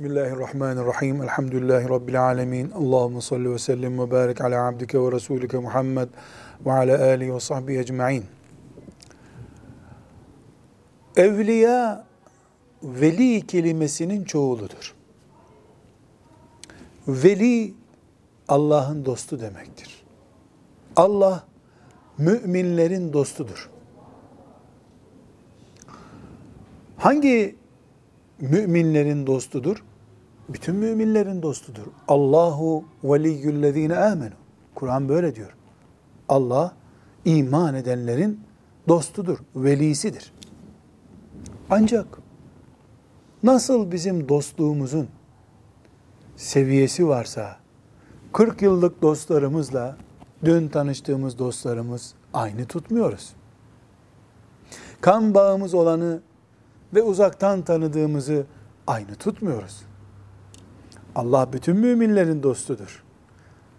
Bismillahirrahmanirrahim. Elhamdülillahi Rabbil alemin. Allahümme salli ve sellem ve barik ala abdike ve rasulike Muhammed ve ala alihi ve sahbihi ecma'in. Evliya, veli kelimesinin çoğuludur. Veli, Allah'ın dostu demektir. Allah, müminlerin dostudur. Hangi müminlerin dostudur? Bütün müminlerin dostudur. Allahu veliyyüllezine amenu. Kur'an böyle diyor. Allah iman edenlerin dostudur, velisidir. Ancak nasıl bizim dostluğumuzun seviyesi varsa 40 yıllık dostlarımızla dün tanıştığımız dostlarımız aynı tutmuyoruz. Kan bağımız olanı ve uzaktan tanıdığımızı aynı tutmuyoruz. Allah bütün müminlerin dostudur.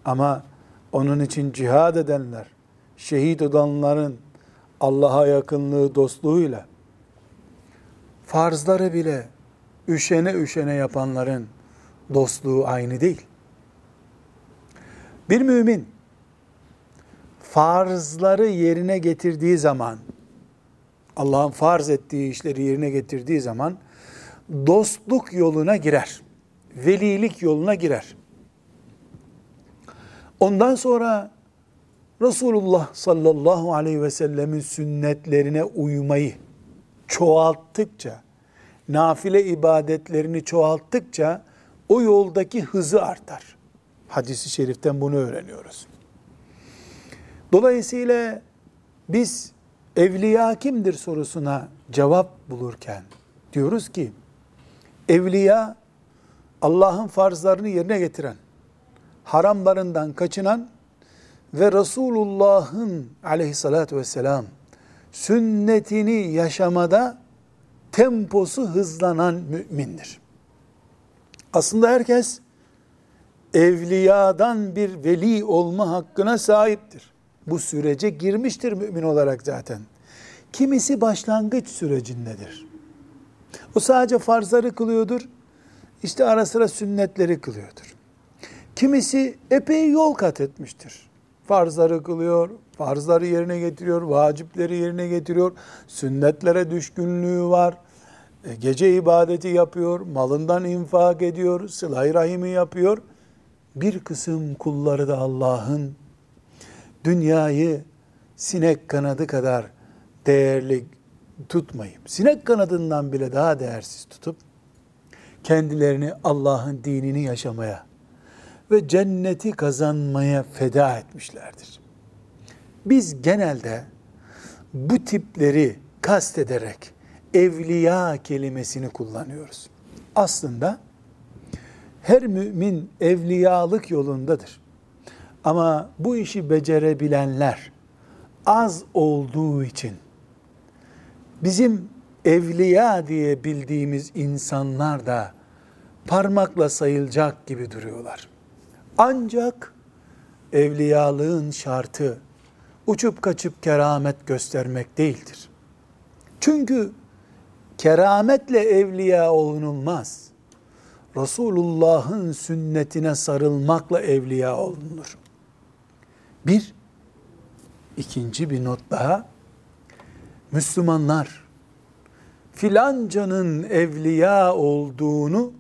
Ama onun için cihad edenler, şehit olanların Allah'a yakınlığı dostluğuyla farzları bile üşene üşene yapanların dostluğu aynı değil. Bir mümin farzları yerine getirdiği zaman Allah'ın farz ettiği işleri yerine getirdiği zaman dostluk yoluna girer. Velilik yoluna girer. Ondan sonra Resulullah sallallahu aleyhi ve sellemin sünnetlerine uymayı çoğalttıkça, nafile ibadetlerini çoğalttıkça o yoldaki hızı artar. Hadis-i şeriften bunu öğreniyoruz. Dolayısıyla biz evliya kimdir sorusuna cevap bulurken diyoruz ki evliya Allah'ın farzlarını yerine getiren, haramlarından kaçınan ve Resulullah'ın aleyhissalatü vesselam sünnetini yaşamada temposu hızlanan mümindir. Aslında herkes evliyadan bir veli olma hakkına sahiptir bu sürece girmiştir mümin olarak zaten. Kimisi başlangıç sürecindedir. O sadece farzları kılıyordur. İşte ara sıra sünnetleri kılıyordur. Kimisi epey yol kat etmiştir. Farzları kılıyor, farzları yerine getiriyor, vacipleri yerine getiriyor, sünnetlere düşkünlüğü var, e, gece ibadeti yapıyor, malından infak ediyor, sıla rahimi yapıyor. Bir kısım kulları da Allah'ın dünyayı sinek kanadı kadar değerli tutmayıp, sinek kanadından bile daha değersiz tutup, kendilerini Allah'ın dinini yaşamaya ve cenneti kazanmaya feda etmişlerdir. Biz genelde bu tipleri kastederek evliya kelimesini kullanıyoruz. Aslında her mümin evliyalık yolundadır. Ama bu işi becerebilenler az olduğu için bizim evliya diye bildiğimiz insanlar da parmakla sayılacak gibi duruyorlar. Ancak evliyalığın şartı uçup kaçıp keramet göstermek değildir. Çünkü kerametle evliya olunulmaz. Resulullah'ın sünnetine sarılmakla evliya olunur. Bir, ikinci bir not daha. Müslümanlar filancanın evliya olduğunu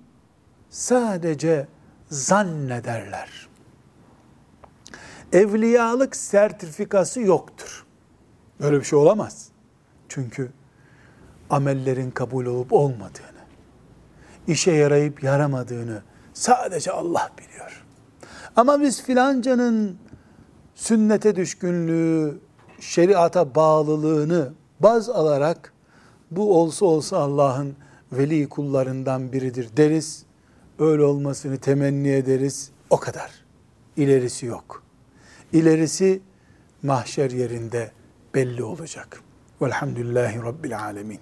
sadece zannederler. Evliyalık sertifikası yoktur. Böyle bir şey olamaz. Çünkü amellerin kabul olup olmadığını, işe yarayıp yaramadığını sadece Allah biliyor. Ama biz filancanın sünnete düşkünlüğü, şeriata bağlılığını baz alarak bu olsa olsa Allah'ın veli kullarından biridir deriz. Öyle olmasını temenni ederiz. O kadar. İlerisi yok. İlerisi mahşer yerinde belli olacak. Velhamdülillahi Rabbil Alemin.